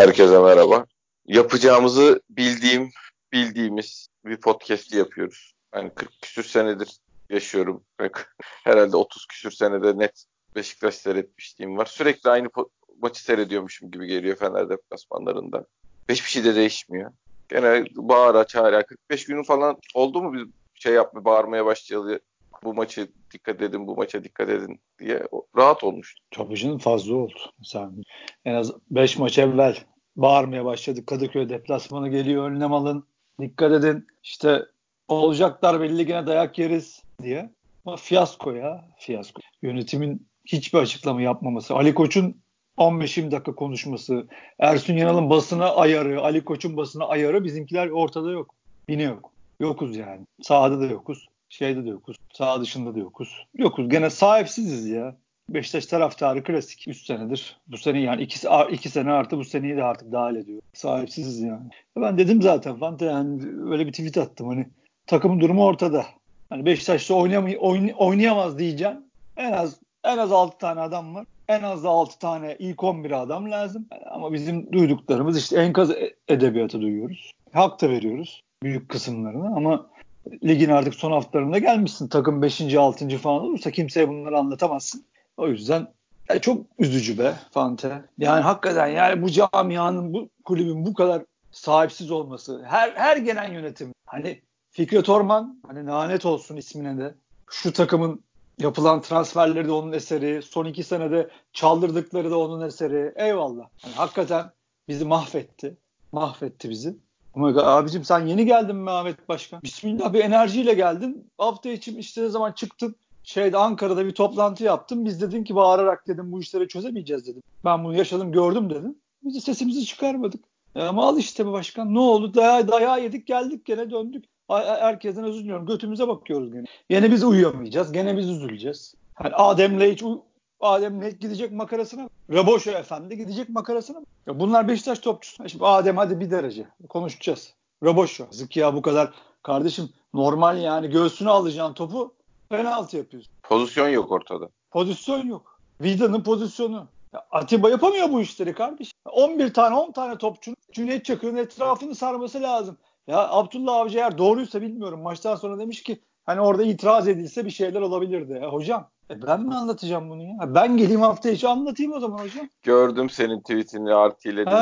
Herkese merhaba. Yapacağımızı bildiğim, bildiğimiz bir podcast yapıyoruz. Yani 40 küsür senedir yaşıyorum. Herhalde 30 küsür senede net Beşiktaş seyretmişliğim var. Sürekli aynı maçı seyrediyormuşum gibi geliyor Fener deplasmanlarında. Hiçbir şey de değişmiyor. Gene bağıra çağıra 45 günü falan oldu mu biz şey yapma bağırmaya başlayalı bu maçı dikkat edin, bu maça dikkat edin diye rahat olmuş. Tabii fazla oldu. Sen en az 5 maç evvel bağırmaya başladık. Kadıköy deplasmanı geliyor önlem alın. Dikkat edin. İşte olacaklar belli gene dayak yeriz diye. Ama fiyasko ya. Fiyasko. Yönetimin hiçbir açıklama yapmaması. Ali Koç'un 15-20 dakika konuşması. Ersun Yanal'ın basına ayarı. Ali Koç'un basına ayarı. Bizimkiler ortada yok. Yine yok. Yokuz yani. Sahada da yokuz. Şeyde de yokuz. Sağ dışında da yokuz. Yokuz. Gene sahipsiziz ya. Beşiktaş taraftarı klasik. 3 senedir. Bu sene yani 2 iki sene artı bu seneyi de artık dahil ediyor. Sahipsiziz yani. Ben dedim zaten Fante yani öyle bir tweet attım hani takımın durumu ortada. Hani Beşiktaş'ta oynayamay oyn oynayamaz diyeceğim. En az en az 6 tane adam var. En az da 6 tane ilk 11 adam lazım. Ama bizim duyduklarımız işte enkaz e-, edebiyatı duyuyoruz. Hak da veriyoruz büyük kısımlarını ama ligin artık son haftalarında gelmişsin. Takım 5. 6. falan olursa kimseye bunları anlatamazsın. O yüzden yani çok üzücü be Fante. Yani hakikaten yani bu camianın, bu kulübün bu kadar sahipsiz olması. Her her gelen yönetim. Hani Fikret Orman hani lanet olsun ismine de. Şu takımın yapılan transferleri de onun eseri. Son iki senede çaldırdıkları da onun eseri. Eyvallah. Yani hakikaten bizi mahvetti. Mahvetti bizi. Ama abicim sen yeni geldin mi Ahmet Başkan? Bismillah bir enerjiyle geldin. Hafta için işte ne zaman çıktın şeyde Ankara'da bir toplantı yaptım. Biz dedin ki bağırarak dedim bu işleri çözemeyeceğiz dedim. Ben bunu yaşadım gördüm dedim. Biz de sesimizi çıkarmadık. E ama al işte bu başkan. Ne oldu? Daya, dayağı yedik geldik gene döndük. Herkesten özür diliyorum. Götümüze bakıyoruz gene. Gene biz uyuyamayacağız. Gene biz üzüleceğiz. Yani Adem'le hiç Adem net gidecek makarasına. Raboşo efendi gidecek makarasına. Ya bunlar Beşiktaş topçusu. Şimdi Adem hadi bir derece. Konuşacağız. Raboşo. Yazık ya bu kadar. Kardeşim normal yani göğsüne alacağın topu penaltı yapıyorsun. Pozisyon yok ortada. Pozisyon yok. Vida'nın pozisyonu. Ya Atiba yapamıyor bu işleri kardeş. 11 tane 10 tane topçu Cüneyt Çakır'ın etrafını sarması lazım. Ya Abdullah Avcı eğer doğruysa bilmiyorum. Maçtan sonra demiş ki hani orada itiraz edilse bir şeyler olabilirdi. Ya hocam e ben mi anlatacağım bunu ya? Ben geleyim hafta içi anlatayım o zaman hocam. Gördüm senin tweetini artıyledin.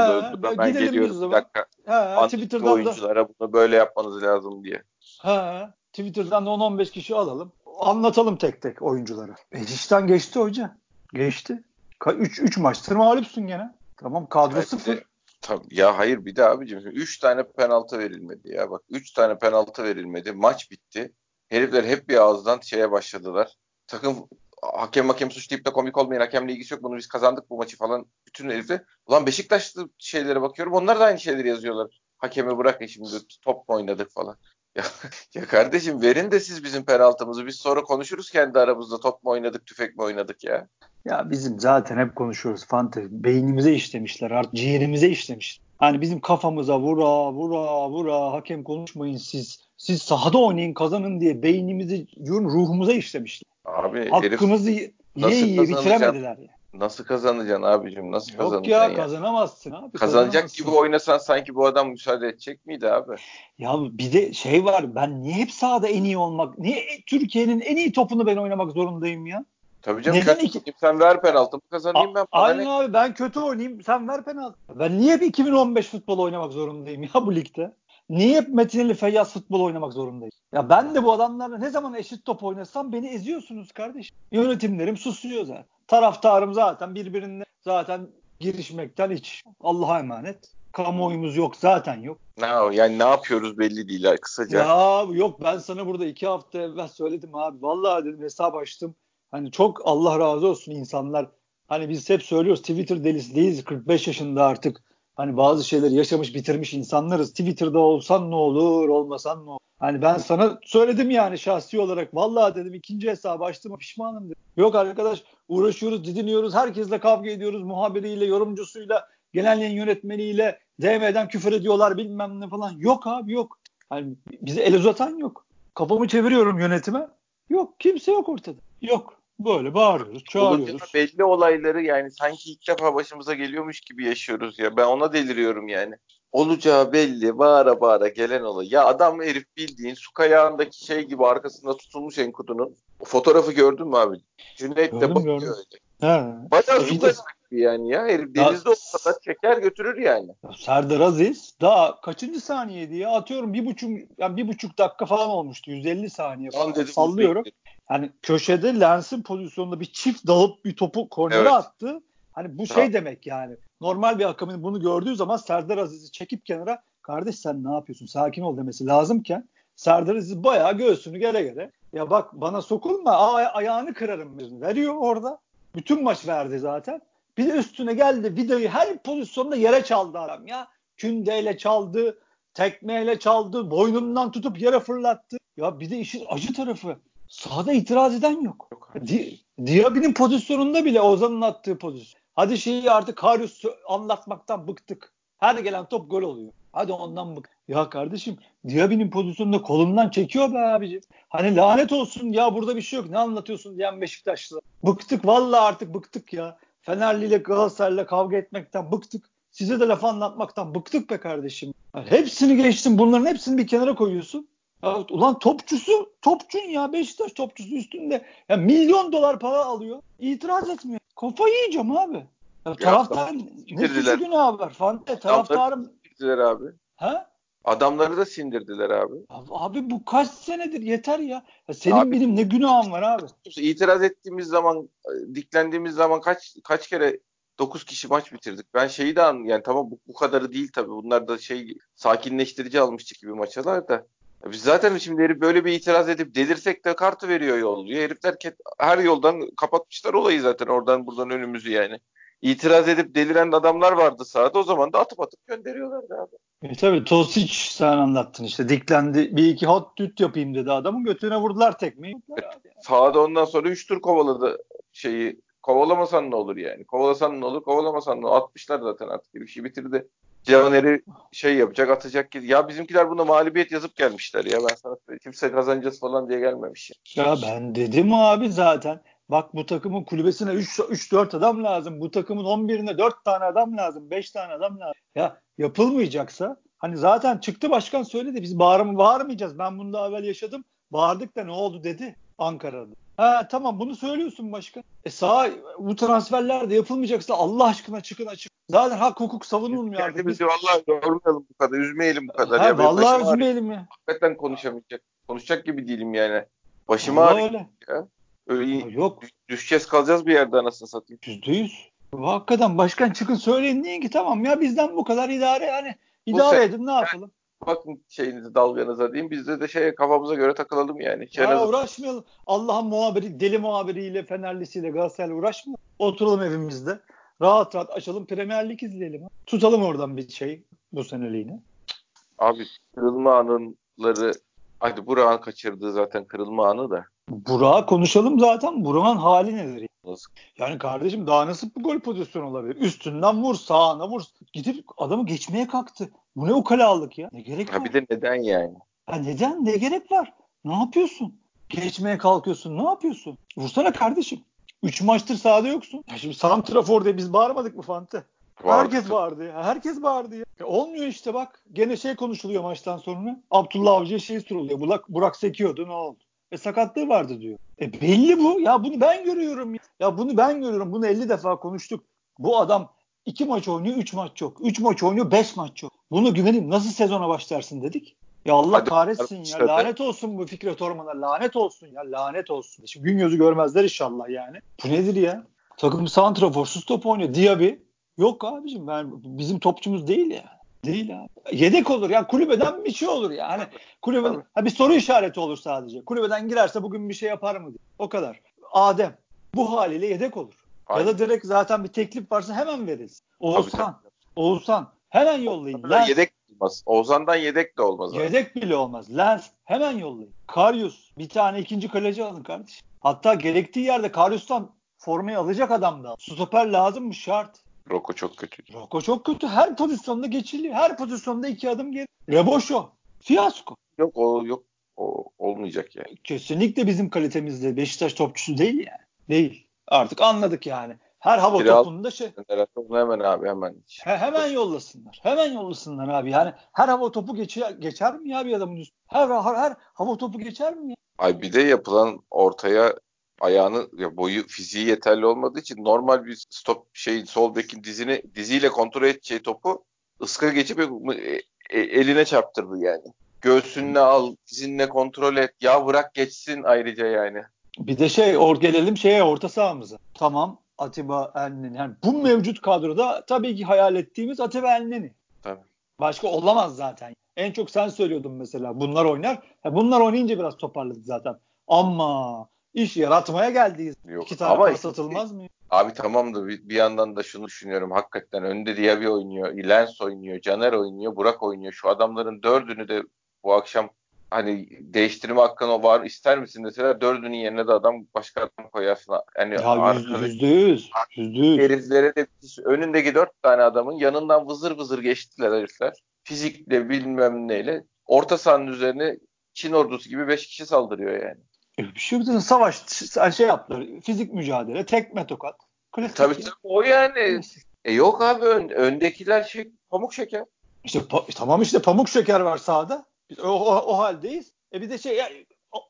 Ben, ben geliyorum bir dakika. Ha, Twitter'dan oyunculara da... bunu böyle yapmanız lazım diye. Ha, Twitter'dan da 10-15 kişi alalım anlatalım tek tek oyuncuları. E işten geçti hoca. Geçti. 3 3 maçtır mağlupsun gene. Tamam kadro evet, sıfır. Tabii, ya hayır bir de abicim 3 tane penaltı verilmedi ya bak 3 tane penaltı verilmedi maç bitti herifler hep bir ağızdan şeye başladılar takım hakem hakem suçlayıp da komik olmayan hakemle ilgisi yok bunu biz kazandık bu maçı falan bütün herifler ulan Beşiktaşlı şeylere bakıyorum onlar da aynı şeyleri yazıyorlar hakemi bırakın şimdi top mu oynadık falan ya, ya kardeşim verin de siz bizim penaltımızı. Biz sonra konuşuruz kendi aramızda. Top mu oynadık, tüfek mi oynadık ya? Ya bizim zaten hep konuşuyoruz fantezi. Beynimize işlemişler artık ciğerimize işlemiş. Hani bizim kafamıza vura vura vura hakem konuşmayın siz. Siz sahada oynayın kazanın diye beynimizi ruhumuza işlemişler. Abi Hakkımızı herif, yiye yiye bitiremediler ya. Nasıl kazanacaksın abicim? Nasıl Yok kazanacaksın ya, ya kazanamazsın abi. Kazanacak gibi oynasan sanki bu adam müsaade edecek miydi abi? Ya bir de şey var ben niye hep sahada en iyi olmak, niye Türkiye'nin en iyi topunu ben oynamak zorundayım ya? Tabii canım Neden iki... sen ver penaltımı kazanayım ben. A- aynen ne? abi ben kötü oynayayım sen ver penaltı. Ben niye hep 2015 futbol oynamak zorundayım ya bu ligde? Niye hep Metineli Feyyaz futbol oynamak zorundayım? Ya ben de bu adamlarla ne zaman eşit top oynasam beni eziyorsunuz kardeşim. Yönetimlerim susuyor zaten. Taraftarım zaten birbirine zaten girişmekten hiç. Allah'a emanet. Kamuoyumuz yok zaten yok. Ne yani ne yapıyoruz belli değil kısaca. Ya yok ben sana burada iki hafta evvel söyledim abi. Vallahi dedim hesap açtım. Hani çok Allah razı olsun insanlar. Hani biz hep söylüyoruz Twitter delisi değiliz. 45 yaşında artık Hani bazı şeyleri yaşamış bitirmiş insanlarız. Twitter'da olsan ne olur olmasan ne olur. Hani ben sana söyledim yani şahsi olarak. Vallahi dedim ikinci hesabı açtım pişmanım dedim. Yok arkadaş uğraşıyoruz didiniyoruz. Herkesle kavga ediyoruz. Muhabiriyle yorumcusuyla genel yayın yönetmeniyle DM'den küfür ediyorlar bilmem ne falan. Yok abi yok. Hani bize el uzatan yok. Kafamı çeviriyorum yönetime. Yok kimse yok ortada. Yok. Böyle bağırıyoruz, çağırıyoruz. Belli olayları yani sanki ilk defa başımıza geliyormuş gibi yaşıyoruz ya. Ben ona deliriyorum yani. Olacağı belli, bağıra bağıra gelen olay. Ya adam herif bildiğin su kayağındaki şey gibi arkasında tutulmuş Enkudu'nun. O fotoğrafı gördün mü abi? Cüneyt de Gördüm, bakıyor gördüm. öyle. He. Bayağı İyi su de- yani ya. Herif Ya- denizde olsa da çeker götürür yani. Ya Serdar Aziz daha kaçıncı saniyeydi ya? Atıyorum bir buçuk, yani bir buçuk dakika falan olmuştu. 150 saniye falan. Lan dedim, Sallıyorum. Yani köşede Lens'in pozisyonunda bir çift dalıp bir topu kornere Evet. attı. Hani bu şey Tamam. demek yani. Normal bir akımın bunu gördüğü zaman Serdar Aziz'i çekip kenara kardeş sen ne yapıyorsun sakin ol demesi lazımken Serdar Aziz bayağı göğsünü gere gere ya bak bana sokulma aya- ayağını kırarım veriyor orada. Bütün maç verdi zaten. Bir de üstüne geldi vidayı her pozisyonda yere çaldı adam ya. Kündeyle çaldı, tekmeyle çaldı, boynundan tutup yere fırlattı. Ya bir de işin acı tarafı. Sahada itiraz eden yok. Yok. Di Diaby'nin pozisyonunda bile Ozan'ın attığı pozisyon. Hadi şeyi artık Karius anlatmaktan bıktık. Her gelen top gol oluyor. Hadi ondan bık. Ya kardeşim Diaby'nin pozisyonunda kolundan çekiyor be abicim. Hani lanet olsun ya burada bir şey yok ne anlatıyorsun diyen Beşiktaşlı. Bıktık vallahi artık bıktık ya. Fenerli ile Galatasaray'la kavga etmekten bıktık. Size de laf anlatmaktan bıktık be kardeşim. Yani hepsini geçtim bunların hepsini bir kenara koyuyorsun. Ya, ulan topçusu topçun ya Beşiktaş topçusu üstünde ya milyon dolar para alıyor. İtiraz etmiyor. Kafayı yiyeceğim abi. Ya, taraftar ne sindirdiler. suçu günahı var. Fante taraftarım. Abi. Ha? Adamları da sindirdiler abi. Abi, abi bu kaç senedir yeter ya. ya senin Abi- benim ne günahım var abi. İtiraz ettiğimiz zaman, e, diklendiğimiz zaman kaç kaç kere 9 kişi maç bitirdik. Ben şeyi de an yani tamam bu, bu kadarı değil tabii. Bunlar da şey sakinleştirici almıştık gibi maçalar da. Ya Biz zaten şimdi herif böyle bir itiraz edip delirsek de kartı veriyor yolluyor. Herifler ke- her yoldan kapatmışlar olayı zaten oradan buradan önümüzü yani. İtiraz edip deliren adamlar vardı sahada o zaman da atıp atıp gönderiyorlardı abi. E tabii Tosic sen anlattın işte diklendi bir iki hot düt yapayım dedi adamın götüne vurdular tekmeyi. Sahada ondan sonra 3 tur kovaladı şeyi. Kovalamasan ne olur yani? Kovalasan ne olur? Kovalamasan ne olur? Atmışlar zaten artık bir şey bitirdi. Caner'i şey yapacak atacak ki. Ya bizimkiler buna mağlubiyet yazıp gelmişler ya ben sana söyleyeyim. Kimse kazanacağız falan diye gelmemiş. Ya. Ya ben dedim abi zaten. Bak bu takımın kulübesine 3-4 adam lazım. Bu takımın 11'ine 4 tane adam lazım. 5 tane adam lazım. Ya yapılmayacaksa hani zaten çıktı başkan söyledi. Biz bağırma, bağırmayacağız. Ben bunu daha evvel yaşadım. Bağırdık da ne oldu dedi Ankara'da. Ha tamam bunu söylüyorsun başkan. E sağ bu transferler de yapılmayacaksa Allah aşkına çıkın açık. Zaten hak hukuk savunulmuyor artık. Biz, Kendimizi vallahi yormayalım bu kadar. Üzmeyelim bu kadar. ha, ya. Vallahi ağrıyor. üzmeyelim ya. Hakikaten konuşamayacak. Konuşacak gibi değilim yani. Başıma ağrıyor. Öyle Ya Yok düşeceğiz kalacağız bir yerde anasını satayım. Yüzde yüz. Hakikaten başkan çıkın söyleyin deyin ki tamam ya bizden bu kadar idare yani idare edin ne yapalım. Bakın şeyinizi dalganıza diyeyim. Biz de, de şey kafamıza göre takılalım yani. Ya Şenaz- uğraşmayalım. Allah'ın muhabiri, deli muhabiriyle, Fenerlisiyle, Galatasaray'la uğraşmayalım. Oturalım evimizde. Rahat rahat açalım Premier Lig izleyelim. Tutalım oradan bir şey bu seneliğine. Abi kırılma anıları hadi Burak'ın kaçırdığı zaten kırılma anı da. Burak'ı konuşalım zaten. Burak'ın hali nedir? Nasıl? Yani kardeşim daha nasıl bir gol pozisyonu olabilir? Üstünden vur, sağına vur. Gidip adamı geçmeye kalktı. Bu ne ukalalık ya? Ne gerek Ha var? bir de neden yani? Ha neden? Ne gerek var? Ne yapıyorsun? Geçmeye kalkıyorsun. Ne yapıyorsun? Vursana kardeşim. Üç maçtır sahada yoksun. Ya şimdi Santrafor diye biz bağırmadık mı Fante? Herkes bağırdı ya. Herkes bağırdı ya. Ya Olmuyor işte bak. Gene şey konuşuluyor maçtan sonra. Abdullah Avcı'ya şey soruluyor. Burak, Burak sekiyordu ne oldu? E sakatlığı vardı diyor. E belli bu. Ya bunu ben görüyorum. Ya, ya bunu ben görüyorum. Bunu 50 defa konuştuk. Bu adam iki maç oynuyor, üç maç yok. Üç maç oynuyor, beş maç yok. Bunu güvenip nasıl sezona başlarsın dedik. Ya Allah Hadi kahretsin ya. Lanet olsun bu Fikret Orman'a. Lanet olsun ya. Lanet olsun. Şimdi gün gözü görmezler inşallah yani. Bu nedir ya? Takım santraforsuz top oynuyor. Diaby. Yok abicim ben bizim topçumuz değil ya. Değil abi. Yedek olur ya kulübeden bir şey olur ya. Hani kulübeden Tabii. ha bir soru işareti olur sadece. Kulübeden girerse bugün bir şey yapar mı diye. O kadar. Adem bu haliyle yedek olur. Ya da direkt zaten bir teklif varsa hemen veririz. Oğuzhan, Oğuzhan hemen yollayın. Tabii, Lens, yedek olmaz. Ozan'dan yedek de olmaz. abi. yedek bile olmaz. Lens hemen yollayın. Karyus bir tane ikinci kaleci alın kardeşim. Hatta gerektiği yerde Karyus'tan formayı alacak adam da. Stoper lazım mı? Şart. Roko çok kötü. Roko çok kötü. Her pozisyonda geçiliyor. Her pozisyonda iki adım geri. Reboşo. Fiyasko. Yok o yok o olmayacak yani. Kesinlikle bizim kalitemizde Beşiktaş topçusu değil yani. Değil. Artık anladık yani. Her hava Kiralık topunda şey Onu hemen abi hemen. he, hemen yollasınlar. Hemen yollasınlar abi. Yani her hava topu geçer, geçer mi ya bir adamın üstü? Her, her, her hava topu geçer mi ya? Ay bir de yapılan ortaya ayağını ya boyu fiziği yeterli olmadığı için normal bir stop şey sol bekin dizini diziyle kontrol edeceği topu ıska geçip e, e, eline çarptırdı yani. Göğsünle al, dizinle kontrol et. Ya bırak geçsin ayrıca yani. Bir de şey or gelelim şeye orta sahamıza. Tamam Atiba Elneni. Yani bu mevcut kadroda tabii ki hayal ettiğimiz Atiba Elneni. Tabii. Başka olamaz zaten. En çok sen söylüyordun mesela. Bunlar oynar. Ha, bunlar oynayınca biraz toparladı zaten. Ama iş yaratmaya geldiyiz. Yok. İki tane Ama pas işte- atılmaz mı? Abi tamam da bir, bir yandan da şunu düşünüyorum. Hakikaten önde Diaby oynuyor, Lens oynuyor, Caner oynuyor, Burak oynuyor. Şu adamların dördünü de bu akşam hani değiştirme hakkın var ister misin deseler dördünün yerine de adam başka adam koyarsın. Yani Ya yüzde yüz. Yüzde yüz. heriflere de önündeki dört tane adamın yanından vızır vızır geçtiler herifler. Fizikle bilmem neyle. Orta sahanın üzerine Çin ordusu gibi beş kişi saldırıyor yani. E, şey yok. Savaş şey yaptılar. Fizik mücadele. Tekme tokat. Klasik Tabii tabii o yani. E yok abi ön- öndekiler şey pamuk şeker. İşte pa- tamam işte pamuk şeker var sahada. Biz o, o, o haldeyiz. E bir de şey ya,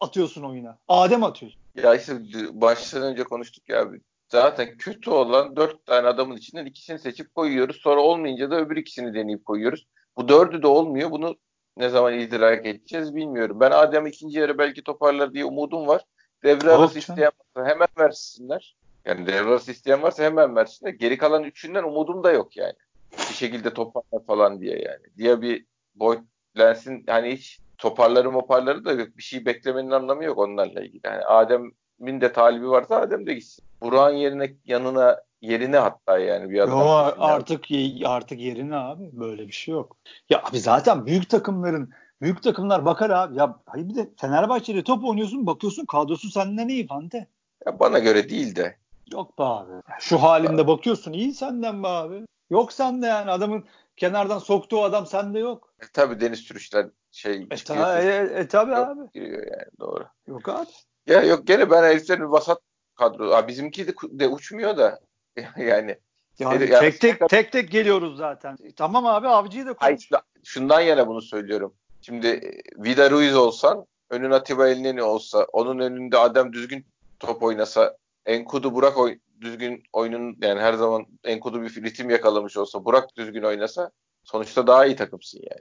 atıyorsun oyuna. Adem atıyorsun. Ya işte baştan önce konuştuk ya abi. Zaten kötü olan dört tane adamın içinden ikisini seçip koyuyoruz. Sonra olmayınca da öbür ikisini deneyip koyuyoruz. Bu dördü de olmuyor. Bunu ne zaman idrak edeceğiz bilmiyorum. Ben Adem ikinci yarı belki toparlar diye umudum var. Devre arası isteyen varsa hemen versinler. Yani devre arası isteyen varsa hemen versinler. Geri kalan üçünden umudum da yok yani. Bir şekilde toparlar falan diye yani. Diye bir boy lensin hani hiç toparları moparları da yok. Bir şey beklemenin anlamı yok onlarla ilgili. Yani Adem'in de talibi varsa Adem de gitsin. Burak'ın yerine yanına yerine hatta yani bir adam. Yo, artık artık yerine abi böyle bir şey yok. Ya abi zaten büyük takımların büyük takımlar bakar abi. Ya hayır bir de Fenerbahçe'de top oynuyorsun bakıyorsun kadrosu senden iyi Fante. Ya bana göre değil de. Yok be abi. Şu halinde bakıyorsun iyi senden be abi. Yok sende yani adamın kenardan soktuğu adam sende yok. E, tabii Deniz Türüşler şey E, çıkıyor, ta, e, e tabi yok, abi. giriyor yani doğru. Yok abi. Ya yok gene ben heriflerin vasat kadro. Aa, bizimki de, de uçmuyor da yani. Yani Ya- tek tek tek tek geliyoruz zaten. E, Tamam abi avcıyı da konuş. şundan, şundan yana bunu söylüyorum. Şimdi e, Vida Ruiz olsan, önün Atiba Elneni olsa, onun önünde Adem düzgün top oynasa, Enkudu Burak oy, düzgün oyunun yani her zaman Enkudu bir ritim yakalamış olsa, Burak düzgün oynasa sonuçta daha iyi takımsın yani.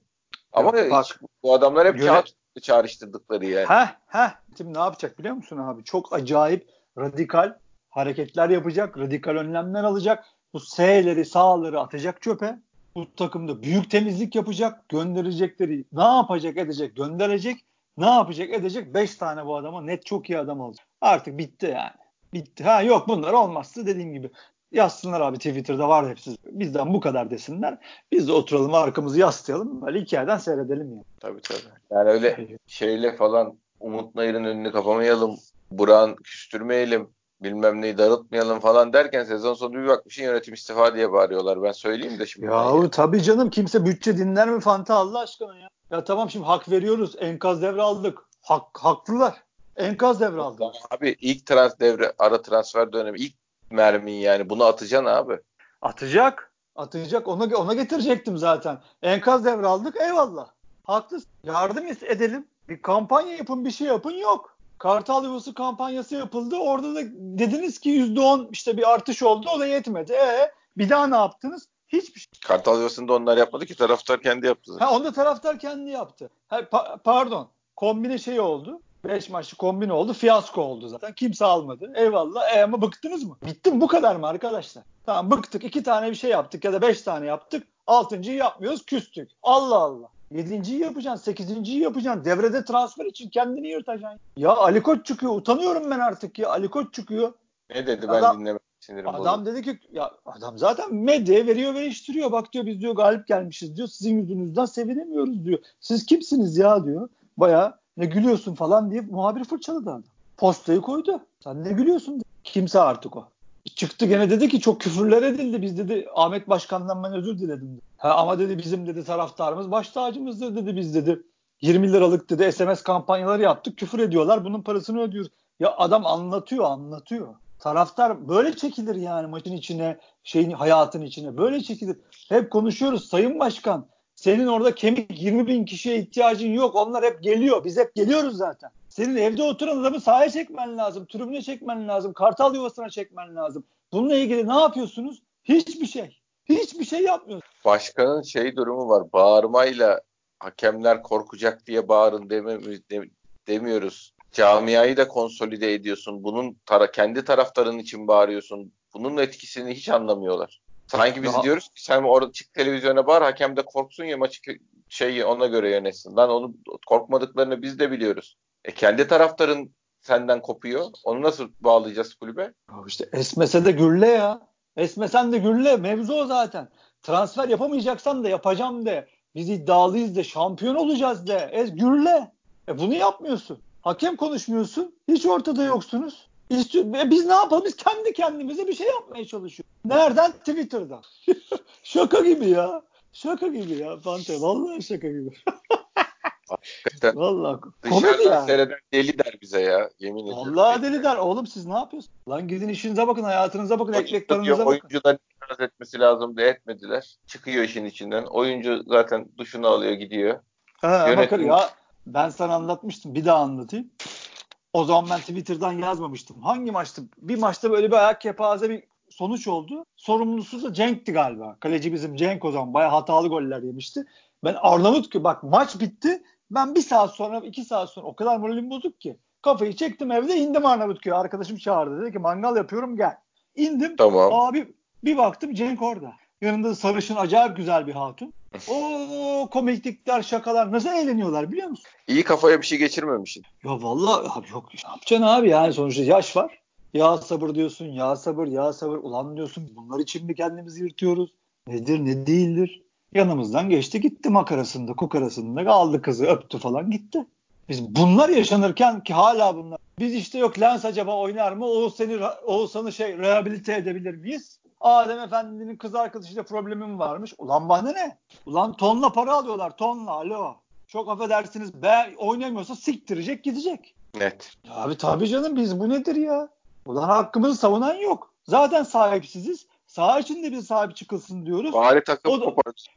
Ama Yok, bak. hiç- bu adamlar hep kağıt çağrıştırdıkları yani. Heh heh. Şimdi ne yapacak biliyor musun abi? Çok acayip radikal hareketler yapacak, radikal önlemler alacak. Bu S'leri, sağları atacak çöpe. Bu takımda büyük temizlik yapacak, gönderecekleri ne yapacak edecek, gönderecek. Ne yapacak edecek? 5 tane bu adama net çok iyi adam olacak. Artık bitti yani. Bitti. Ha yok bunlar olmazsa dediğim gibi yazsınlar abi Twitter'da var hepsi. Bizden bu kadar desinler. Biz de oturalım arkamızı yaslayalım. Böyle hikayeden seyredelim yani. Tabii tabii. Yani öyle şeyle falan Umut Nayır'ın önünü kapamayalım, Burak'ın küstürmeyelim, bilmem neyi darıltmayalım falan derken sezon sonu bir bakmışsın yönetim istifa diye bağırıyorlar. Ben söyleyeyim de şimdi. Yahu tabii canım kimse bütçe dinler mi Fanta Allah aşkına ya. Ya tamam şimdi hak veriyoruz. Enkaz devre aldık. Hak, haklılar. Enkaz devre aldık. Abi ilk trans devre ara transfer dönemi ilk mermiyi yani bunu atacaksın abi. Atacak. Atacak. Ona, ona getirecektim zaten. Enkaz devre aldık. Eyvallah. Haklısın. Yardım edelim. Bir kampanya yapın bir şey yapın yok. Kartal Yuvası kampanyası yapıldı. Orada da dediniz ki %10 işte bir artış oldu. O da yetmedi. E bir daha ne yaptınız? Hiçbir şey. Kartal Yuvası'nda onlar yapmadı ki taraftar kendi yaptı. Ha onu da taraftar kendi yaptı. Ha, pa- pardon. Kombine şey oldu. 5 maçlı kombine oldu. Fiyasko oldu zaten. Kimse almadı. Eyvallah. E ama bıktınız mı? Bitti? Bu kadar mı arkadaşlar? Tamam bıktık. iki tane bir şey yaptık ya da beş tane yaptık. Altıncıyı yapmıyoruz. Küstük. Allah Allah. Yedinciyi yapacaksın. Sekizinciyi yapacaksın. Devrede transfer için kendini yırtacaksın. Ya Ali Koç çıkıyor. Utanıyorum ben artık ya. Ali Koç çıkıyor. Ne dedi ben Adam- dinlemedim. Sinirim Adam bozuldu. dedi ki ya adam zaten medyaya veriyor ve iştiriyor. Bak diyor biz diyor galip gelmişiz diyor. Sizin yüzünüzden sevinemiyoruz diyor. Siz kimsiniz ya diyor. Baya ne gülüyorsun falan diye muhabir fırçaladı adam. Postayı koydu. Sen ne gülüyorsun? dedi. Kimse artık o. Çıktı gene dedi ki çok küfürler edildi. Biz dedi Ahmet Başkan'dan ben özür diledim. Ha, ama dedi bizim dedi taraftarımız baş tacımızdır dedi biz dedi. 20 liralık dedi SMS kampanyaları yaptık. Küfür ediyorlar. Bunun parasını ödüyoruz. Ya adam anlatıyor anlatıyor. Taraftar böyle çekilir yani maçın içine, şeyin hayatın içine. Böyle çekilir. Hep konuşuyoruz Sayın Başkan. Senin orada kemik 20 bin kişiye ihtiyacın yok. Onlar hep geliyor. Biz hep geliyoruz zaten. Senin evde oturan adamı sahaya çekmen lazım. Tribüne çekmen lazım. Kartal yuvasına çekmen lazım. Bununla ilgili ne yapıyorsunuz? Hiçbir şey. Hiçbir şey yapmıyorsunuz. Başkanın şey durumu var. Bağırmayla hakemler korkacak diye bağırın deme, demiyoruz. Camiayı da konsolide ediyorsun. Bunun tara kendi taraftarın için bağırıyorsun. Bunun etkisini hiç anlamıyorlar. Sanki biz ya. diyoruz ki sen orada çık televizyona bağır hakem de korksun ya maçı şeyi ona göre yönetsin. Lan onu korkmadıklarını biz de biliyoruz. E kendi taraftarın senden kopuyor. Onu nasıl bağlayacağız kulübe? Ya işte esmese de gürle ya. Esmesen de gürle. Mevzu o zaten. Transfer yapamayacaksan da yapacağım de. Biz iddialıyız de şampiyon olacağız de. Es gürle. E bunu yapmıyorsun. Hakem konuşmuyorsun. Hiç ortada yoksunuz. E biz ne yapalım? Biz kendi kendimize bir şey yapmaya çalışıyoruz. Nereden? Twitter'dan. şaka gibi ya. Şaka gibi ya. Fante. Vallahi şaka gibi. Hakikaten. Vallahi komedi ya. seyreden deli der bize ya. Yemin ediyorum. Vallahi deli der. Oğlum siz ne yapıyorsunuz? Lan gidin işinize bakın, hayatınıza bakın, ekmeklerinize bakın. Oyuncular itiraz etmesi lazım diye etmediler. Çıkıyor işin içinden. Oyuncu zaten duşunu alıyor gidiyor. Ha, bakın ya ben sana anlatmıştım. Bir daha anlatayım. O zaman ben Twitter'dan yazmamıştım. Hangi maçtı? Bir maçta böyle bir ayak kepaze bir sonuç oldu. Sorumlusu da Cenk'ti galiba. Kaleci bizim Cenk o zaman. Bayağı hatalı goller yemişti. Ben Arnavut ki bak maç bitti. Ben bir saat sonra iki saat sonra o kadar moralim bozuk ki. Kafayı çektim evde indim Arnavutköy'e. Arkadaşım çağırdı. Dedi ki mangal yapıyorum gel. İndim. Tamam. Abi bir baktım Cenk orada. Yanında sarışın acayip güzel bir hatun. O komiklikler, şakalar nasıl eğleniyorlar biliyor musun? İyi kafaya bir şey geçirmemişsin. Ya vallahi abi yok. Ne yapacaksın abi yani sonuçta yaş var. Ya sabır diyorsun, ya sabır, ya sabır. Ulan diyorsun bunlar için mi kendimizi yırtıyoruz? Nedir, ne değildir? Yanımızdan geçti gitti makarasında, kukarasında aldı kızı öptü falan gitti. Biz bunlar yaşanırken ki hala bunlar. Biz işte yok Lens acaba oynar mı? Oğuzhan'ı Oğuzhan'ı şey rehabilite edebilir miyiz? Adem Efendi'nin kız arkadaşıyla problemim varmış. Ulan bana ne? Ulan tonla para alıyorlar tonla alo. Çok affedersiniz be oynamıyorsa siktirecek gidecek. Net. Abi tabii canım biz bu nedir ya? Ulan hakkımızı savunan yok. Zaten sahipsiziz. Sağ içinde bir sahip çıkılsın diyoruz. Bari takım o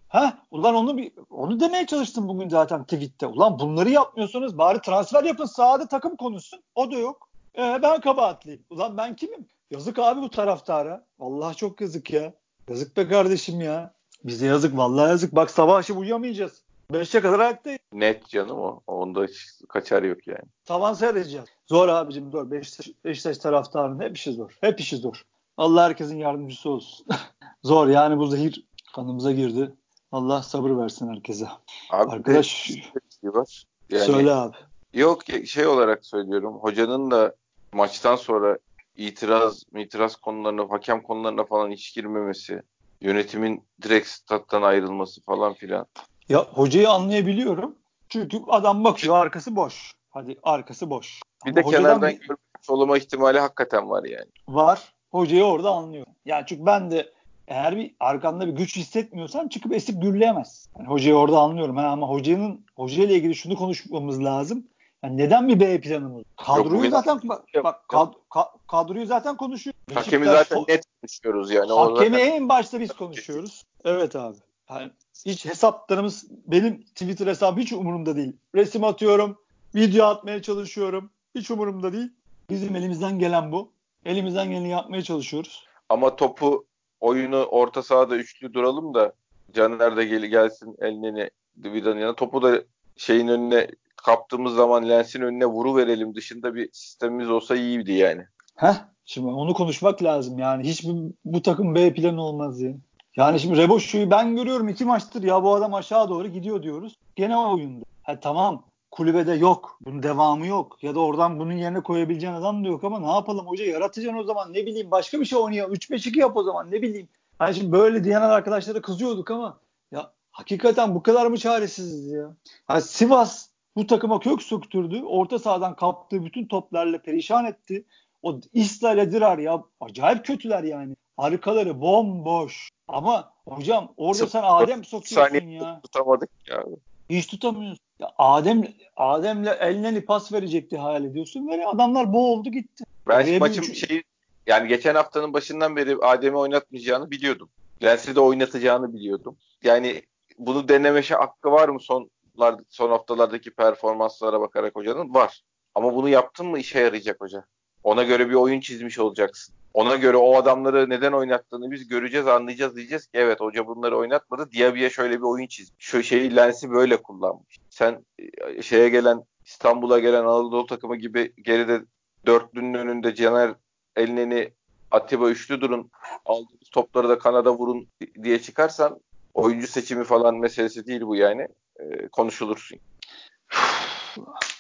Ha, ulan onu bir onu demeye çalıştım bugün zaten tweette. Ulan bunları yapmıyorsunuz bari transfer yapın sahada takım konuşsun. O da yok. Ee, ben kabahatliyim. Ulan ben kimim? Yazık abi bu taraftara. Allah çok yazık ya. Yazık be kardeşim ya. Bize yazık vallahi yazık. Bak sabah akşam uyuyamayacağız. Beşe kadar ayaktayız. Net canım o. Onda hiç kaçar yok yani. Tavan seyredeceğiz. Zor abicim zor. Beşiktaş, Beşiktaş taraftarının hep işi zor. Hep işi zor. Allah herkesin yardımcısı olsun. zor yani bu zehir kanımıza girdi. Allah sabır versin herkese. Abi Arkadaş şey var. Yani, söyle abi. Yok şey olarak söylüyorum. Hocanın da maçtan sonra itiraz, itiraz konularına, hakem konularına falan hiç girmemesi, yönetimin direkt stat'tan ayrılması falan filan. Ya hocayı anlayabiliyorum. Çünkü adam bakıyor arkası boş. Hadi arkası boş. Bir Ama de kenardan bir... soluma ihtimali hakikaten var yani. Var. Hocayı orada anlıyorum. Yani çünkü ben de eğer bir arkanda bir güç hissetmiyorsan çıkıp esip gürleyemez. Yani hocayı orada anlıyorum. Ha, ama hocanın hocayla ilgili şunu konuşmamız lazım. Yani neden bir B planımız? Kadroyu Yok, zaten bak, bak kad, kad, kadroyu zaten konuşuyoruz. Hakemi zaten net konuşuyoruz yani. Hakemi zaten... en başta biz konuşuyoruz. Evet abi. Yani hiç hesaplarımız benim Twitter hesabım hiç umurumda değil. Resim atıyorum, video atmaya çalışıyorum. Hiç umurumda değil. Bizim elimizden gelen bu. Elimizden geleni yapmaya çalışıyoruz. Ama topu oyunu orta sahada üçlü duralım da Caner de gel gelsin elini Vidan'ın yanına. Topu da şeyin önüne kaptığımız zaman lensin önüne vuru verelim dışında bir sistemimiz olsa iyiydi yani. Heh, şimdi onu konuşmak lazım yani. Hiç bu, takım B planı olmaz ya. Yani şimdi Reboşu'yu ben görüyorum iki maçtır ya bu adam aşağı doğru gidiyor diyoruz. Gene o oyunda. Ha tamam kulübede yok. Bunun devamı yok. Ya da oradan bunun yerine koyabileceğin adam da yok ama ne yapalım hoca yaratacaksın o zaman ne bileyim başka bir şey oynayalım. 3-5-2 yap o zaman ne bileyim. Hani şimdi böyle diyen arkadaşlara kızıyorduk ama ya hakikaten bu kadar mı çaresiziz ya? Ha Sivas bu takıma kök söktürdü. Orta sahadan kaptığı bütün toplarla perişan etti. O Isla ile Dirar ya acayip kötüler yani. Arkaları bomboş. Ama hocam orada sen Adem sokuyorsun ya. Tutamadık ya. Hiç tutamıyorsun. Ya Adem Adem'le eline pas verecekti hayal ediyorsun. Böyle adamlar boğuldu gitti. Ben Oraya maçın üç... şey yani geçen haftanın başından beri Adem'i oynatmayacağını biliyordum. Lens'i de oynatacağını biliyordum. Yani bunu denemesi hakkı var mı sonlar, son haftalardaki performanslara bakarak hocanın? Var. Ama bunu yaptın mı işe yarayacak hoca. Ona göre bir oyun çizmiş olacaksın. Ona göre o adamları neden oynattığını biz göreceğiz, anlayacağız diyeceğiz ki evet hoca bunları oynatmadı. Diaby'e şöyle bir oyun çizmiş. Şu şeyi lensi böyle kullanmış. Sen e, şeye gelen İstanbul'a gelen Anadolu takımı gibi geride dörtlünün önünde Caner Elneni Atiba üçlü durun aldığınız topları da kanada vurun diye çıkarsan oyuncu seçimi falan meselesi değil bu yani. E, konuşulursun.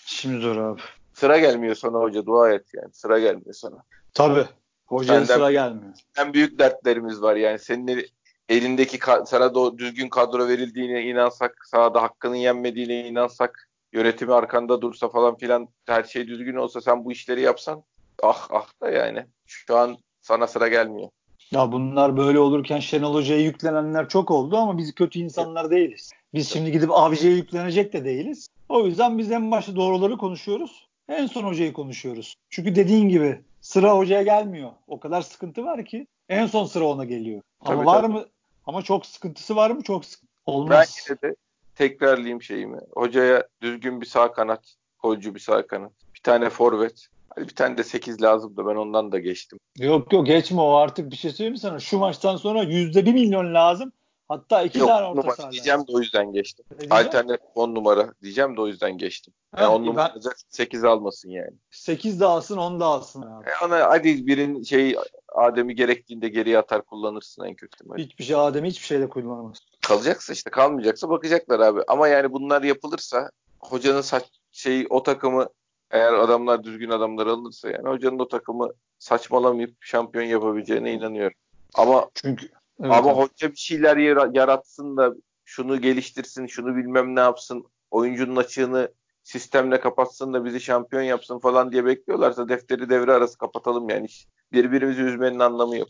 Şimdi dur abi. Sıra gelmiyor sana hoca dua et yani. Sıra gelmiyor sana. Tabii. Hocaya sıra gelmiyor. En büyük dertlerimiz var yani. Senin elindeki sana da düzgün kadro verildiğine inansak, sahada hakkının yenmediğine inansak, yönetimi arkanda dursa falan filan her şey düzgün olsa sen bu işleri yapsan ah ah da yani. Şu an sana sıra gelmiyor. Ya bunlar böyle olurken Şenol Hoca'ya yüklenenler çok oldu ama biz kötü insanlar değiliz. Biz şimdi gidip Avcı'ya yüklenecek de değiliz. O yüzden biz en başta doğruları konuşuyoruz. En son hocayı konuşuyoruz. Çünkü dediğin gibi sıra hocaya gelmiyor. O kadar sıkıntı var ki en son sıra ona geliyor. Ama tabii, var tabii. mı? Ama çok sıkıntısı var mı? Çok sıkıntı. Olmaz. Ben de tekrarlayayım şeyimi. Hocaya düzgün bir sağ kanat, golcü bir sağ kanat. Bir tane forvet. Hadi bir tane de 8 lazım da ben ondan da geçtim. Yok yok geçme o artık bir şey söyleyeyim mi sana? Şu maçtan sonra %1 milyon lazım. Hatta iki Yok, tane orta saha. Diyeceğim de o yüzden geçtim. Alternatif 10 numara diyeceğim de o yüzden geçtim. Yani 10 numara ben... 8 almasın yani. 8 de alsın 10 da alsın. Abi. E ona hadi birin şey Adem'i gerektiğinde geriye atar kullanırsın en kötü. Hiçbir şey Adem'i hiçbir şeyle kullanamaz. Kalacaksa işte kalmayacaksa bakacaklar abi. Ama yani bunlar yapılırsa hocanın saç şey o takımı eğer adamlar düzgün adamlar alırsa yani hocanın o takımı saçmalamayıp şampiyon yapabileceğine inanıyorum. Ama çünkü evet, ama evet. hoca bir şeyler yaratsın da şunu geliştirsin, şunu bilmem ne yapsın, oyuncunun açığını sistemle kapatsın da bizi şampiyon yapsın falan diye bekliyorlarsa defteri devre arası kapatalım yani. Birbirimizi üzmenin anlamı yok.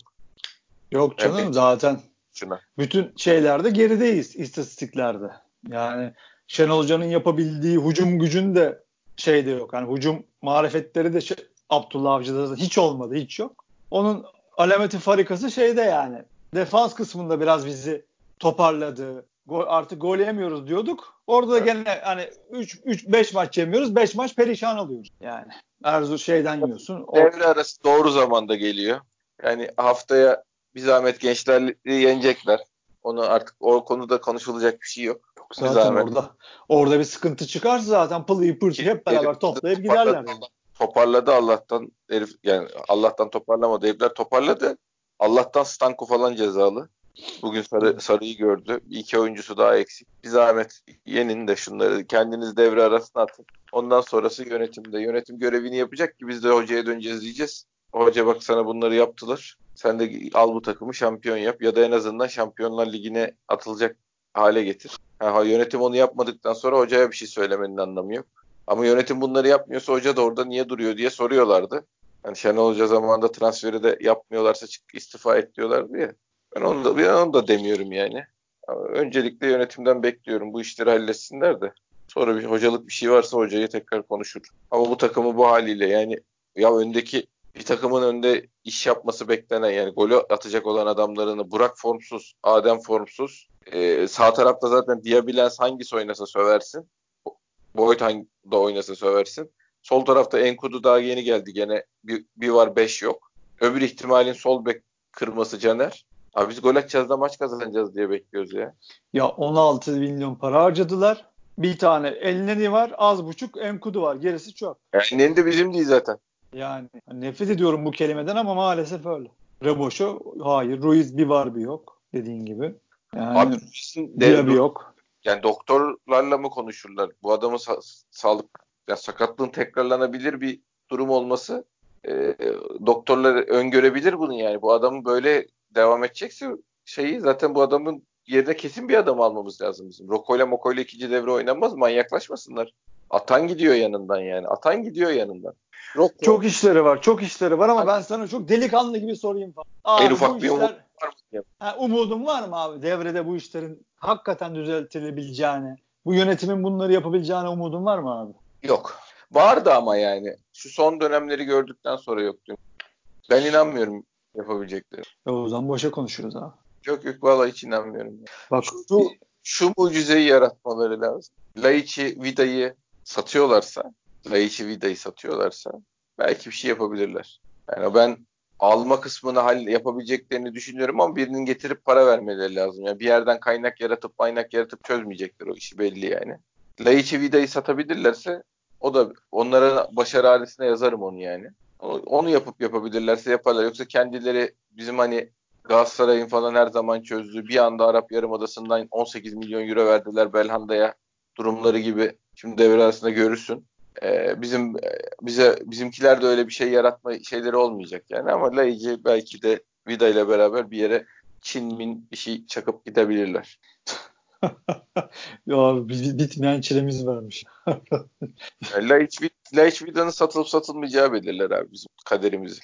Yok canım evet. zaten. Şuna. Bütün şeylerde gerideyiz istatistiklerde. Yani Şenol Hoca'nın yapabildiği hücum gücün de şey de yok. Yani hücum marifetleri de şey, Abdullah Avcı'da hiç olmadı, hiç yok. Onun alameti farikası şeyde yani. Defans kısmında biraz bizi toparladı. Gol, artık gol yemiyoruz diyorduk. Orada da gene hani 3 3 5 maç yemiyoruz. 5 maç perişan oluyoruz. Yani Erzurum şeyden yiyorsun. Devre arası doğru zamanda geliyor. Yani haftaya bir zahmet gençler yenecekler. Onu artık o konuda konuşulacak bir şey yok. Zaten orada orada bir sıkıntı çıkarsa zaten pılıyı pırtıyı hep beraber toplayıp giderler. Yani. Toparladı Allah'tan herif yani Allah'tan toparlamadı herifler toparladı. Allah'tan Stanko falan cezalı. Bugün sarı, sarıyı gördü. İki oyuncusu daha eksik. Bir zahmet yenin de şunları kendiniz devre arasına atın. Ondan sonrası yönetimde. Yönetim görevini yapacak ki biz de hocaya döneceğiz diyeceğiz. Hoca bak sana bunları yaptılar. Sen de al bu takımı şampiyon yap ya da en azından Şampiyonlar Ligi'ne atılacak hale getir. Ha, yönetim onu yapmadıktan sonra hocaya bir şey söylemenin anlamı yok. Ama yönetim bunları yapmıyorsa hoca da orada niye duruyor diye soruyorlardı. Yani Şenol Hoca zamanında transferi de yapmıyorlarsa istifa et diyorlardı ya. Ben onu da, ben onu da demiyorum yani. Ama öncelikle yönetimden bekliyorum bu işleri halletsinler de. Sonra bir hocalık bir şey varsa hocayı tekrar konuşur. Ama bu takımı bu haliyle yani ya öndeki bir takımın önde iş yapması beklenen yani golü atacak olan adamlarını Burak formsuz, Adem formsuz. Ee, sağ tarafta zaten Diabilens hangisi oynasa söversin. Boyd hangi da oynasa söversin. Sol tarafta Enkudu daha yeni geldi gene. Bir, bir var beş yok. Öbür ihtimalin sol bek kırması Caner. Abi biz gol atacağız da maç kazanacağız diye bekliyoruz ya. Ya 16 milyon para harcadılar. Bir tane Elneni var az buçuk Enkudu var. Gerisi çok. Elneni de bizim değil zaten. Yani nefret ediyorum bu kelimeden ama maalesef öyle. Reboşo hayır. Ruiz bir var bir yok dediğin gibi. Yani Abi Ruiz'in bir yok. Yani doktorlarla mı konuşurlar? Bu adamın sa- sağlık yani sakatlığın tekrarlanabilir bir durum olması e, doktorlar öngörebilir bunu yani. Bu adamın böyle devam edecekse şeyi zaten bu adamın yerine kesin bir adam almamız lazım bizim. Roko'yla Moko'yla ikinci devre oynanmaz manyaklaşmasınlar. Atan gidiyor yanından yani. Atan gidiyor yanından. Roko. Çok işleri var. Çok işleri var ama ben sana çok delikanlı gibi sorayım falan. Abi, en ufak bir işler, umut var mı? Ha, umudun var mı abi? Devrede bu işlerin hakikaten düzeltilebileceğini, bu yönetimin bunları yapabileceğine umudun var mı abi? Yok. Vardı ama yani. Şu son dönemleri gördükten sonra yoktu. Ben inanmıyorum yapabilecekleri. Ya o zaman boşa konuşuyoruz abi. Yok yok valla hiç inanmıyorum. Bak Şu, şu mucizeyi yaratmaları lazım. Laiç'i Vida'yı satıyorlarsa, Laiç'i Vida'yı satıyorlarsa belki bir şey yapabilirler. Yani ben alma kısmını hal yapabileceklerini düşünüyorum ama birinin getirip para vermeleri lazım. Yani bir yerden kaynak yaratıp kaynak yaratıp çözmeyecekler o işi belli yani. Laiç'i Vida'yı satabilirlerse o da onların başarı ailesine yazarım onu yani. Onu yapıp yapabilirlerse yaparlar. Yoksa kendileri bizim hani Galatasaray'ın falan her zaman çözdüğü bir anda Arap Yarımadası'ndan 18 milyon euro verdiler Belhanda'ya durumları gibi şimdi devre arasında görürsün. Ee, bizim bize bizimkiler de öyle bir şey yaratma şeyleri olmayacak yani ama Laici belki de Vida ile beraber bir yere Çin min bir şey çakıp gidebilirler. ya bitmeyen çilemiz varmış. Laiç, Vida'nın satılıp satılmayacağı belirler abi bizim kaderimizi.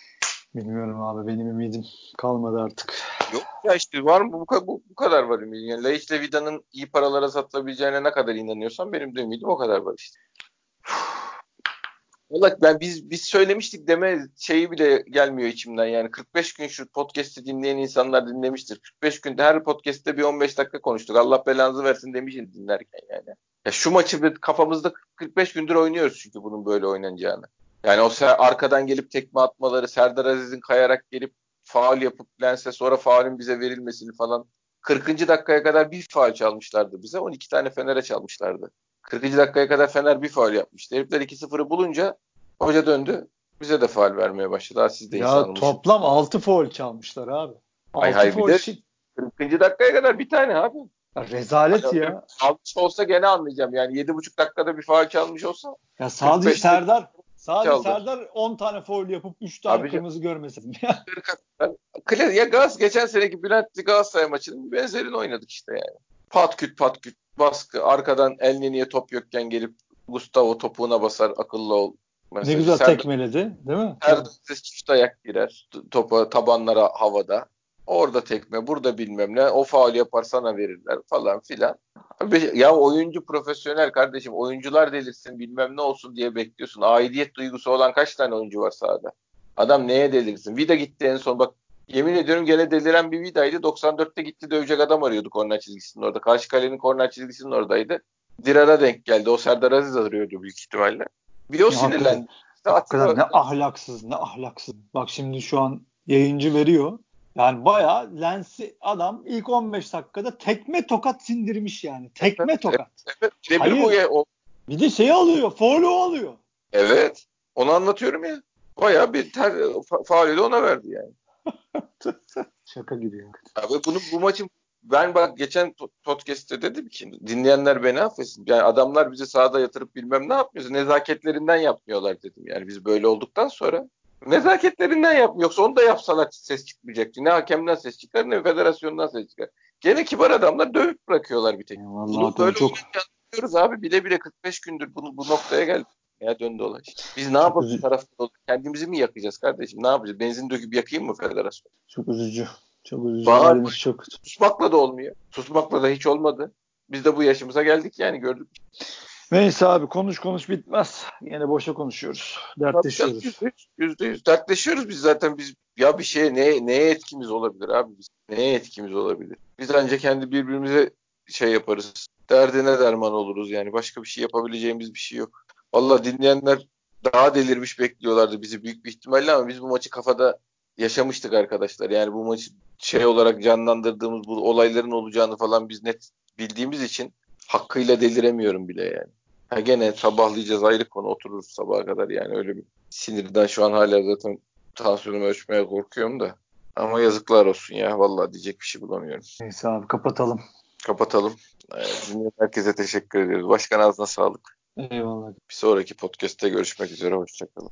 Bilmiyorum abi benim ümidim kalmadı artık. Yok ya işte var mı bu, bu, bu kadar var ümidim. Yani Laiç ile Vida'nın iyi paralara satılabileceğine ne kadar inanıyorsam benim de ümidim o kadar var işte. Valla ben biz biz söylemiştik deme şeyi bile gelmiyor içimden yani 45 gün şu podcast'i dinleyen insanlar dinlemiştir. 45 günde her podcast'te bir 15 dakika konuştuk. Allah belanızı versin demişim dinlerken yani. Ya şu maçı bir kafamızda 45 gündür oynuyoruz çünkü bunun böyle oynanacağını. Yani o arkadan gelip tekme atmaları, Serdar Aziz'in kayarak gelip faal yapıp lense sonra faulün bize verilmesini falan. 40. dakikaya kadar bir faal çalmışlardı bize. 12 tane Fener'e çalmışlardı. 40. dakikaya kadar Fener bir faul yapmıştı. Herifler 2-0'ı bulunca hoca döndü. Bize de faul vermeye başladı. Ha, siz de ya toplam 6 faul çalmışlar abi. 6 hay faul. Bir de 40. dakikaya kadar bir tane abi. Ya rezalet hani, ya. Almış olsa gene anlayacağım. Yani 7,5 dakikada bir faul çalmış olsa. Ya sadece Serdar Sadece çaldı. Serdar 10 tane foul yapıp 3 tane Abi, kırmızı görmesin. ya Gaz geçen seneki Bülent Galatasaray maçının benzerini oynadık işte yani. Pat küt pat küt baskı arkadan Elneni'ye top yokken gelip Gustavo topuğuna basar akıllı ol. Mesela ne güzel Serdar, tekmeledi değil mi? Her çift ayak girer topa tabanlara havada. Orada tekme, burada bilmem ne. O faul yapar sana verirler falan filan. Ya oyuncu profesyonel kardeşim. Oyuncular delirsin bilmem ne olsun diye bekliyorsun. Aidiyet duygusu olan kaç tane oyuncu var sahada? Adam neye delirsin? Vida gitti en son bak. Yemin ediyorum gene deliren bir Vida'ydı. 94'te gitti dövecek adam arıyordu korner çizgisinin orada. Karşı kalenin korner çizgisinin oradaydı. Dirar'a denk geldi. O Serdar Aziz arıyordu büyük ihtimalle. Bir de o sinirlendi. Hakikaten ne ahlaksız ne ahlaksız. Bak şimdi şu an yayıncı veriyor. Yani bayağı Lens'i adam ilk 15 dakikada tekme tokat sindirmiş yani. Tekme evet, tokat. Evet. evet. Hayır. O... Bir de şey alıyor. Faulü alıyor. Evet. Onu anlatıyorum ya. Bayağı bir ter, fa- faali de ona verdi yani. Şaka gibi ya. Abi bunu bu maçın ben bak geçen podcast'te dedim ki dinleyenler beni affetsin. Yani adamlar bizi sahada yatırıp bilmem ne yapmıyoruz. Nezaketlerinden yapmıyorlar dedim. Yani biz böyle olduktan sonra Nezaketlerinden yap. Yoksa onu da yapsalar ses çıkmayacaktı. Ne hakemden ses çıkar ne federasyondan ses çıkar. Gene kibar adamlar dövüp bırakıyorlar bir tek. Vallahi bunu böyle çok yapıyoruz abi. Bile bile 45 gündür bunu bu noktaya geldik. Ya döndü olay. Biz ne yapalım üzücü. tarafta Kendimizi mi yakacağız kardeşim? Ne yapacağız? Benzin döküp yakayım mı federasyon? Çok üzücü. Çok üzücü. Bağır, çok. Susmakla da olmuyor. Susmakla da hiç olmadı. Biz de bu yaşımıza geldik yani gördük. Neyse abi konuş konuş bitmez. Yine boşa konuşuyoruz. Dertleşiyoruz. Yüzde yüz, dertleşiyoruz biz zaten biz ya bir şeye ne, neye etkimiz olabilir abi biz? Neye etkimiz olabilir? Biz ancak kendi birbirimize şey yaparız. Derdine derman oluruz yani. Başka bir şey yapabileceğimiz bir şey yok. Valla dinleyenler daha delirmiş bekliyorlardı bizi büyük bir ihtimalle ama biz bu maçı kafada yaşamıştık arkadaşlar. Yani bu maçı şey olarak canlandırdığımız bu olayların olacağını falan biz net bildiğimiz için hakkıyla deliremiyorum bile yani. Ha gene sabahlayacağız ayrı konu otururuz sabaha kadar yani öyle bir sinirden şu an hala zaten tansiyonumu ölçmeye korkuyorum da. Ama yazıklar olsun ya vallahi diyecek bir şey bulamıyorum. Neyse abi kapatalım. Kapatalım. Ee, herkese teşekkür ediyoruz. Başkan ağzına sağlık. Eyvallah. Bir sonraki podcast'te görüşmek üzere. Hoşçakalın.